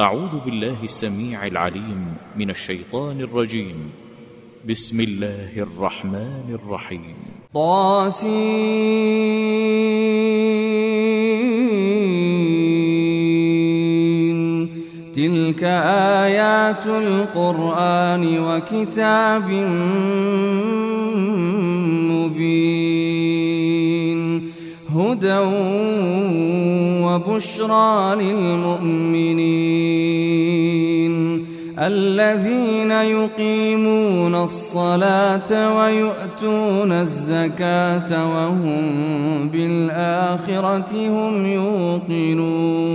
أعوذ بالله السميع العليم من الشيطان الرجيم. بسم الله الرحمن الرحيم. طاسين. تلك آيات القرآن وكتاب مبين. هدى وبشرى للمؤمنين الذين يقيمون الصلاة ويؤتون الزكاة وهم بالآخرة هم يوقنون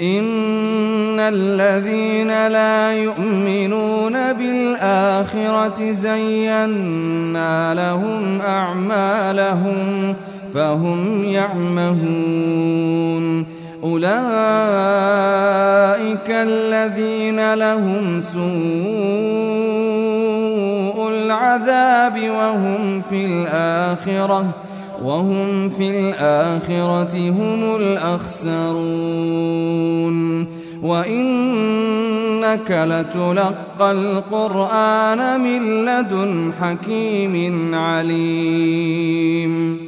إن الذين لا يؤمنون بالآخرة زينا لهم أعمالهم فهم يعمهون. أولئك الذين لهم سوء العذاب وهم في الآخرة وهم في الآخرة هم الأخسرون. وإنك لتلقى القرآن من لدن حكيم عليم.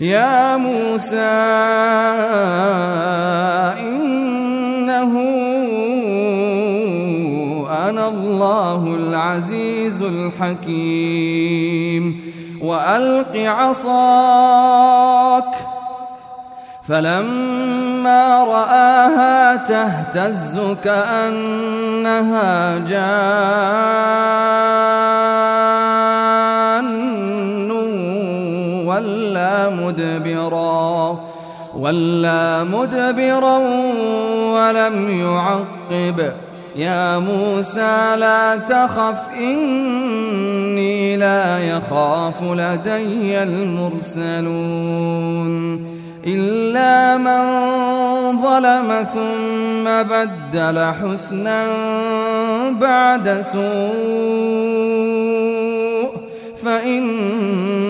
يا موسى إنه أنا الله العزيز الحكيم. وألق عصاك. فلما رآها تهتز كأنها جان. مدبرا ولا مدبرا ولم يعقب. يا موسى لا تخف إني لا يخاف لدي المرسلون. إلا من ظلم ثم بدل حسنا بعد سوء فإني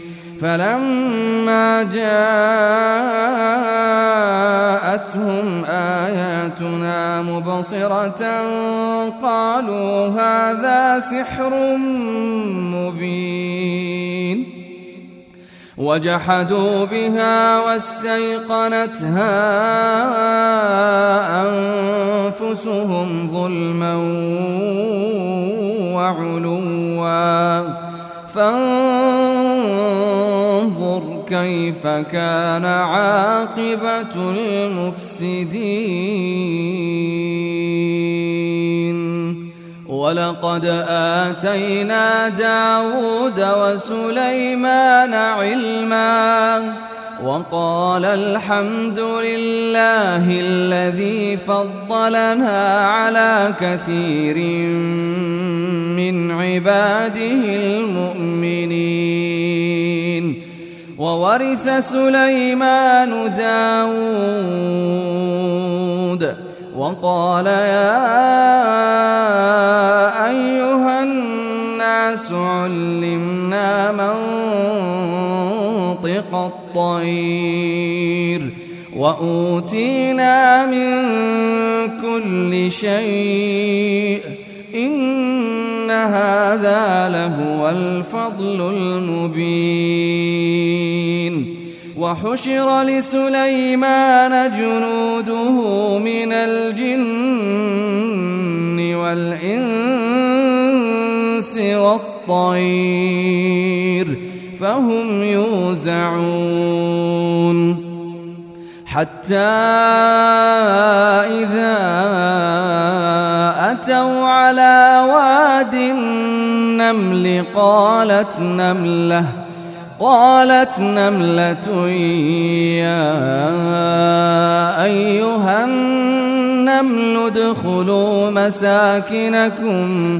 فلما جاءتهم آياتنا مبصرة قالوا هذا سحر مبين وجحدوا بها واستيقنتها أنفسهم ظلما وعلوا فانظر كيف كان عاقبة المفسدين. ولقد آتينا داود وسليمان علما وقال الحمد لله الذي فضلنا على كثير من عباده المؤمنين. وورث سليمان داود. وقال يا أيها الناس علمنا منطق الطير وأوتينا من كل شيء إن هذا لهو الفضل المبين وحشر لسليمان جنوده من الجن والإنس والطير فهم يوزعون. حتى إذا أتوا على واد النمل قالت نملة قالت نملة يا أيها النمل ادخلوا مساكنكم.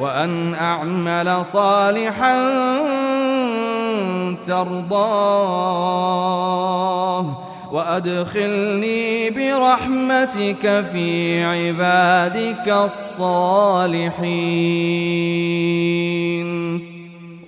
وأن أعمل صالحا ترضاه وأدخلني برحمتك في عبادك الصالحين.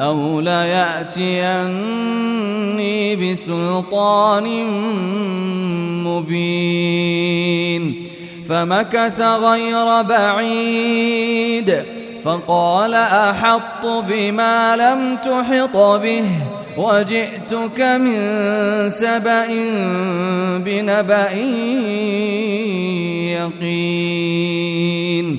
أو ليأتيني بسلطان مبين فمكث غير بعيد فقال أحط بما لم تحط به وجئتك من سبأ بنبأ يقين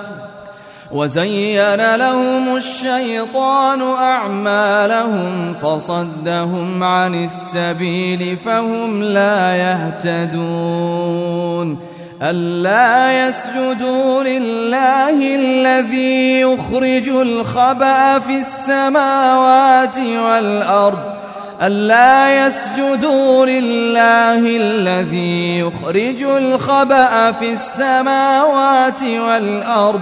وزين لهم الشيطان أعمالهم فصدهم عن السبيل فهم لا يهتدون ألا يسجدوا لله الذي يخرج الخبأ في السماوات والأرض ألا يسجدوا لله الذي يخرج الخبأ في السماوات والأرض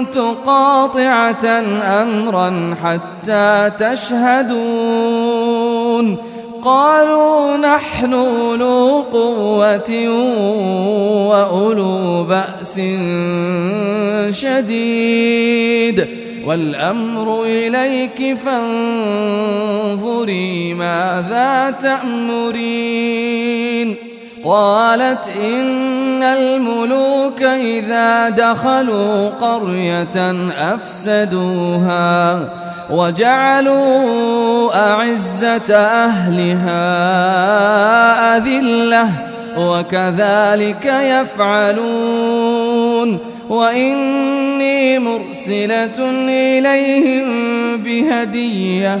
كنت قاطعة أمرا حتى تشهدون. قالوا نحن أولو قوة وأولو بأس شديد. والأمر إليك فانظري ماذا تأمرين. قالت إن الملوك إذا دخلوا قرية أفسدوها وجعلوا أعزة أهلها أذلة وكذلك يفعلون وإني مرسلة إليهم بهدية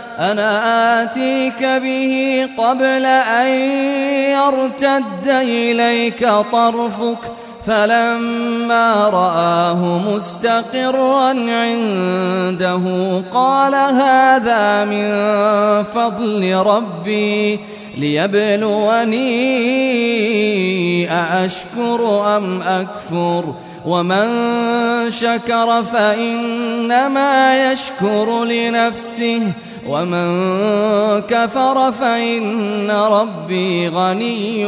أنا آتيك به قبل أن يرتد إليك طرفك فلما رآه مستقرا عنده قال هذا من فضل ربي ليبلوني أأشكر أم أكفر؟ ومن شكر فإنما يشكر لنفسه. ومن كفر فإن ربي غني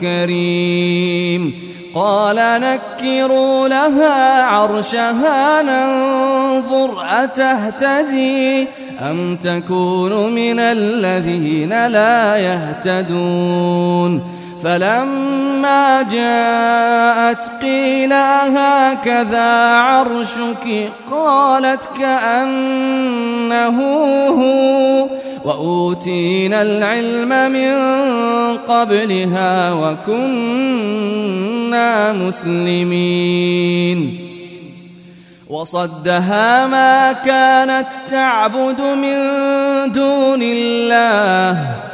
كريم. قال نكروا لها عرشها ننظر أتهتدي أم تكون من الذين لا يهتدون. فلما جاءت قيل هكذا عرشك؟ قالت كأنه هو. وأوتينا العلم من قبلها وكنا مسلمين. وصدها ما كانت تعبد من دون الله.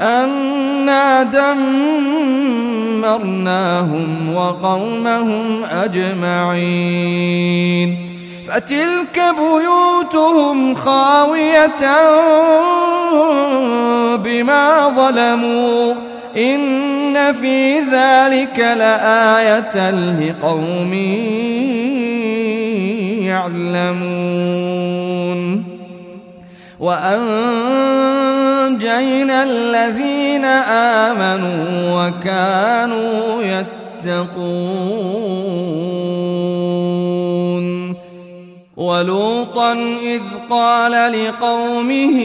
أنا دمرناهم وقومهم أجمعين فتلك بيوتهم خاوية بما ظلموا إن في ذلك لآية لقوم يعلمون وأنجينا الذين آمنوا وكانوا يتقون ولوطا إذ قال لقومه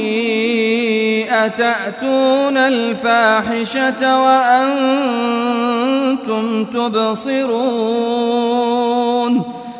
أتأتون الفاحشة وأنتم تبصرون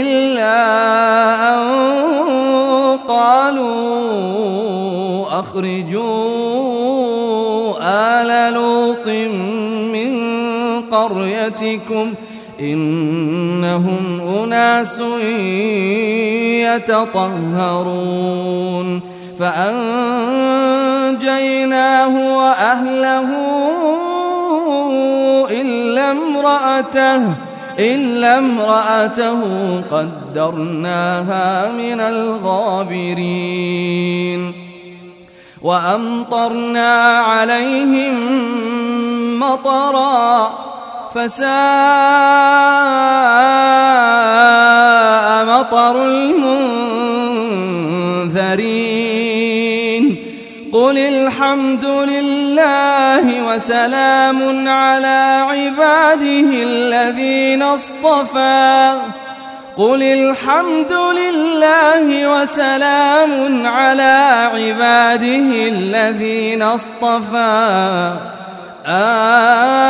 إلا أن قالوا أخرجوا آل لوط من قريتكم إنهم أناس يتطهرون فأنجيناه وأهله إلا امرأته إلا امرأته قدرناها من الغابرين وأمطرنا عليهم مطرا فساء مطر المنذرين قل الحمد لله وسلام على عباده الذين اصطفى. قل الحمد لله وسلام على عباده الذين اصطفى. آه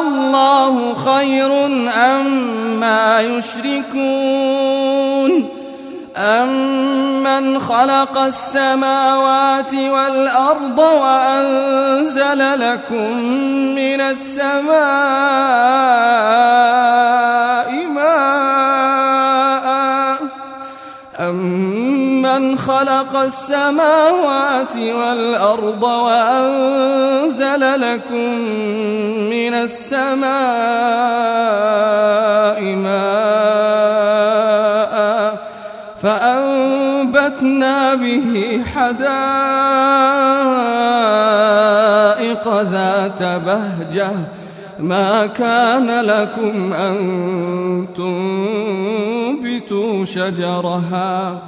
الله خير أما يشركون. أمن خلق السماوات والأرض وأنزل لكم من السماء ماء. أمن خلق السماوات والأرض وأنزل لكم من السماء ماء. فأنبتنا به حدائق ذات بهجة. ما كان لكم أن تنبتوا شجرها.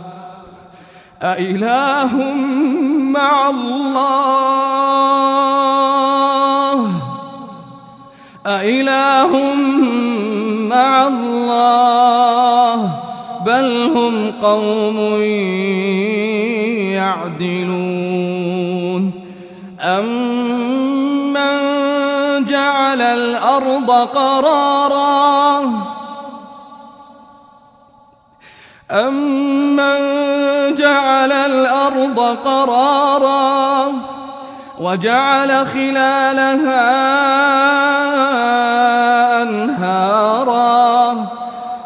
أإله مع الله؟ أإله مع الله؟ بل هم قوم يعدلون أمن جعل الأرض قرارا أمن جعل الأرض قرارا وجعل خلالها أنهارا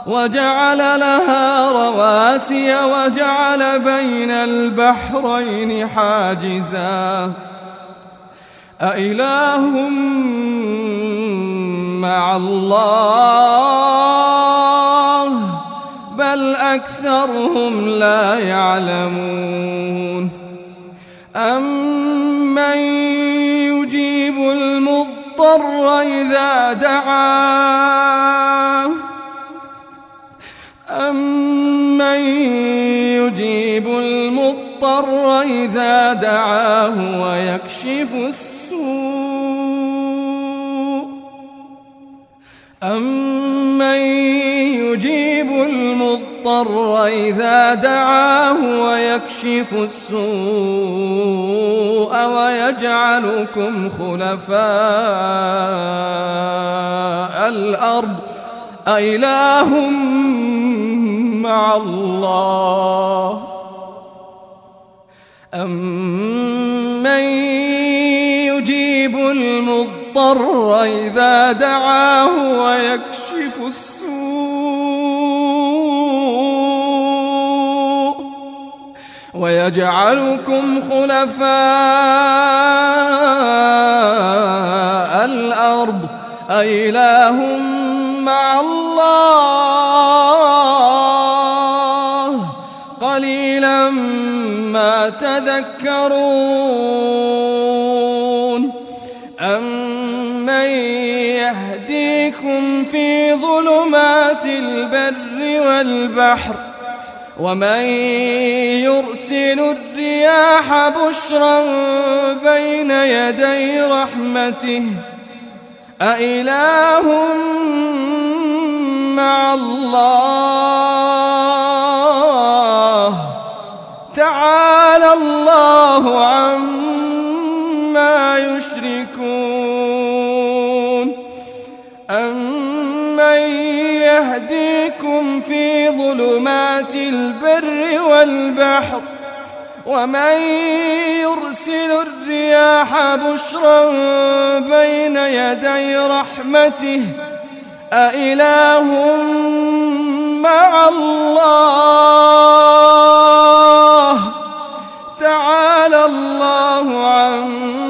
وجعل لها رواسي وجعل بين البحرين حاجزا. أإله مع الله بل أكثرهم لا يعلمون. أمن يجيب المضطر إذا دعاه يجيب المضطر إذا دعاه ويكشف السوء. أمن يجيب المضطر إذا دعاه ويكشف السوء ويجعلكم خلفاء الأرض أإله مع الله. أمن يجيب المضطر إذا دعاه ويكشف السوء ويجعلكم خلفاء الأرض. أإله مع الله. قليلا ما تذكرون. أمن يهديكم في ظلمات البر والبحر؟ ومن يرسل الرياح بشرا بين يدي رحمته؟ أإله مع الله تعالى الله عما يشركون أمن يهديكم في ظلمات البر والبحر ومن يرسل الرياح بشرا بين يدي رحمته أإله مع الله؟ تعالى الله عما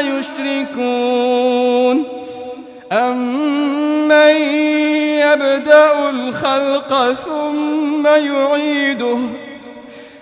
يشركون. أمن يبدأ الخلق ثم يعيده؟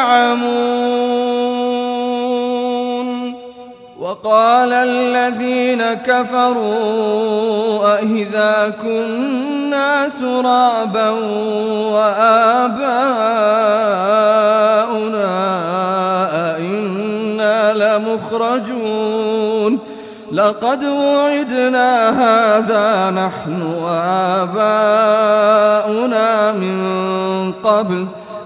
عمون. وقال الذين كفروا أئذا كنا ترابا وآباؤنا أئنا لمخرجون. لقد وعدنا هذا نحن وآباؤنا من قبل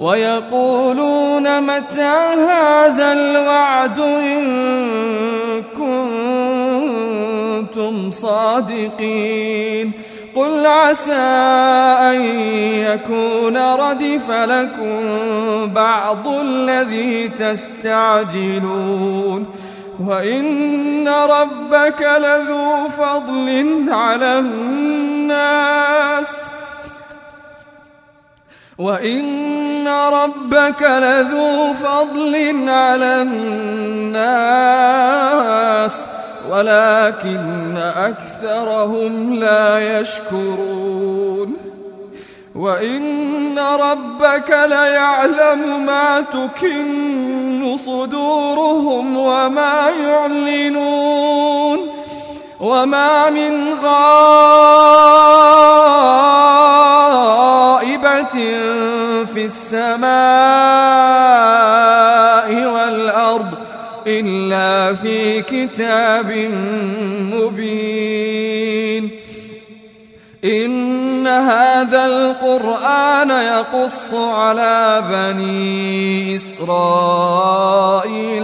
ويقولون متى هذا الوعد إن كنتم صادقين قل عسى أن يكون ردف لكم بعض الذي تستعجلون وإن ربك لذو فضل على الناس وإن ربك لذو فضل على الناس ولكن أكثرهم لا يشكرون وإن ربك ليعلم ما تكن صدورهم وما يعلنون وما من غائبة في السماء والأرض إلا في كتاب مبين. إن هذا القرآن يقص على بني إسرائيل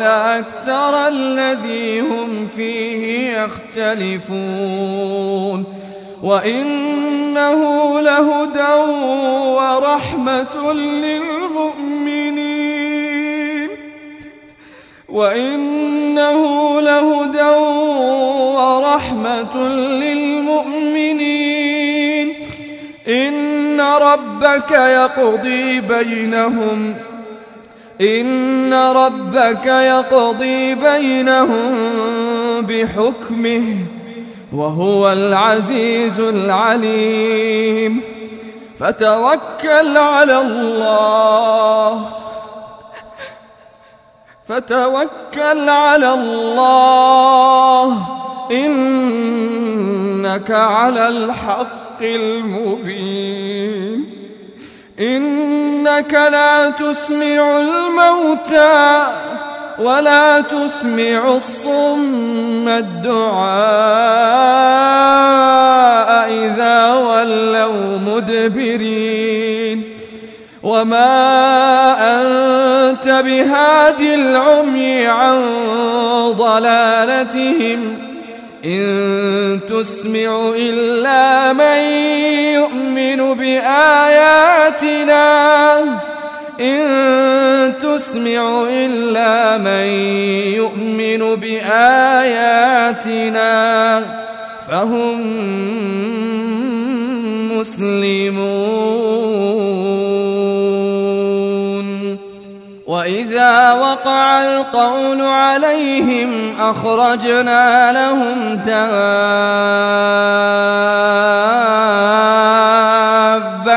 أكثر الذي هم فيه يختلفون. وإنه لهدى ورحمة للمؤمنين وإنه لهدى ورحمة للمؤمنين إن ربك يقضي بينهم إن ربك يقضي بينهم بحكمه وهو العزيز العليم. فتوكل على الله. فتوكل على الله. إنك على الحق المبين. إنك لا تسمع الموتى. ولا تسمع الصم الدعاء إذا ولوا مدبرين. وما أنت بهاد العمي عن ضلالتهم. إن تسمع إلا من يؤمن بآياتنا. إن تسمع إلا من يؤمن بآياتنا فهم مسلمون. وإذا وقع القول عليهم أخرجنا لهم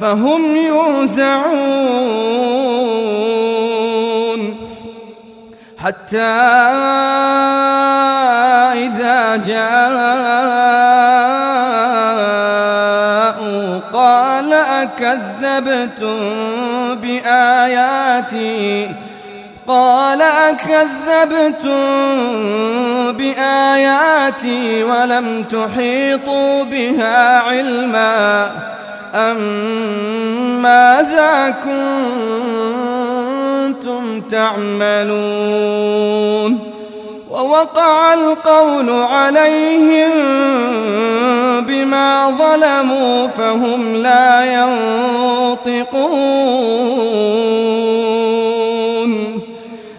فهم يوزعون. حتى إذا جاءوا قال أكذبتم بآياتي؟ قال أكذبتم بآياتي ولم تحيطوا بها علما. ماذا كنتم تعملون ووقع القول عليهم بما ظلموا فهم لا ينطقون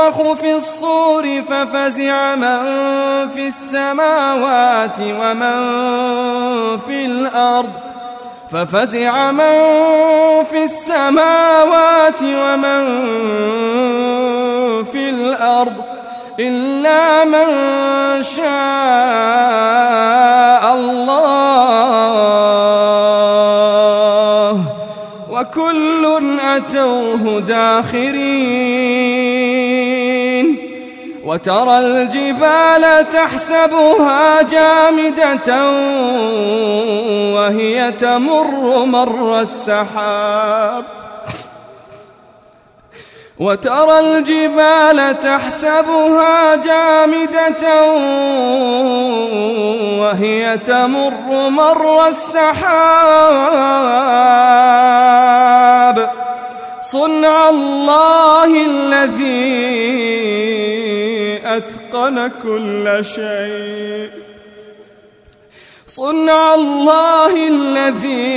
ينفخ في الصور ففزع من في السماوات ومن في الأرض ففزع من في السماوات ومن في الأرض إلا من شاء الله وكل أتوه داخرين. وترى الجبال تحسبها جامدة وهي تمر مر السحاب. وترى الجبال تحسبها جامدة وهي تمر مر السحاب. صنع الله الذي أتقن كل شيء. صنع الله الذي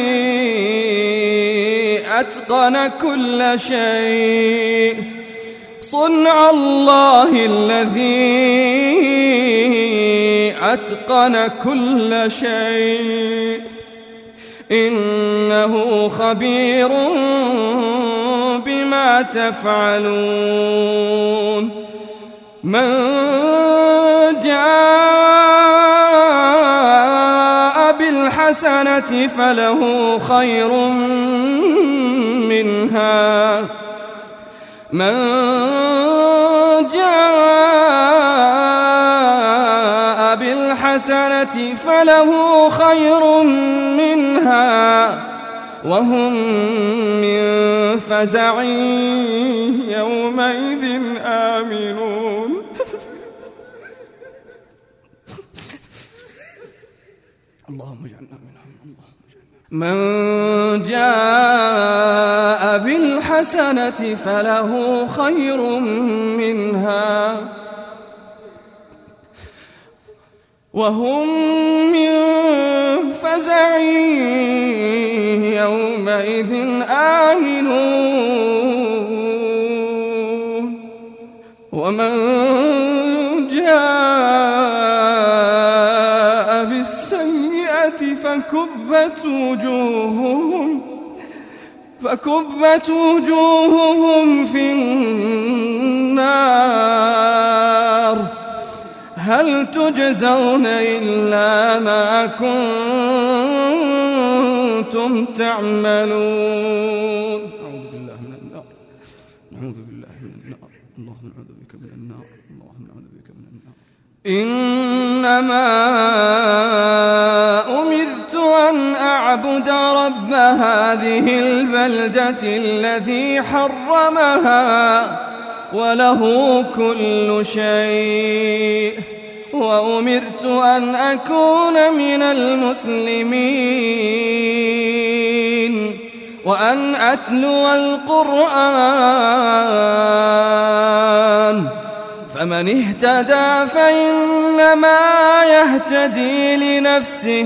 أتقن كل شيء. صنع الله الذي أتقن كل شيء. إنه خبير بما تفعلون من جاء بالحسنة فله خير منها. من جاء بالحسنة فله خير منها. وهم من فزع يومئذ آمنون. اللهم اجعلنا منهم. اللهم من جاء بالحسنة فله خير منها. وهم من فزع يومئذ آمنون. ومن جاء بالسيئة فكبت وجوههم فكبت وجوههم في النار. هل تجزون إلا ما كنتم تعملون؟ أعوذ بالله من النار. نعوذ بالله من النار. اللهم نعوذ بك من النار. اللهم نعوذ بك من النار. إنما أمرت أن أعبد رب هذه البلدة الذي حرمها. وله كل شيء. وأمرت أن أكون من المسلمين. وأن أتلو القرآن. فمن اهتدى فإنما يهتدي لنفسه.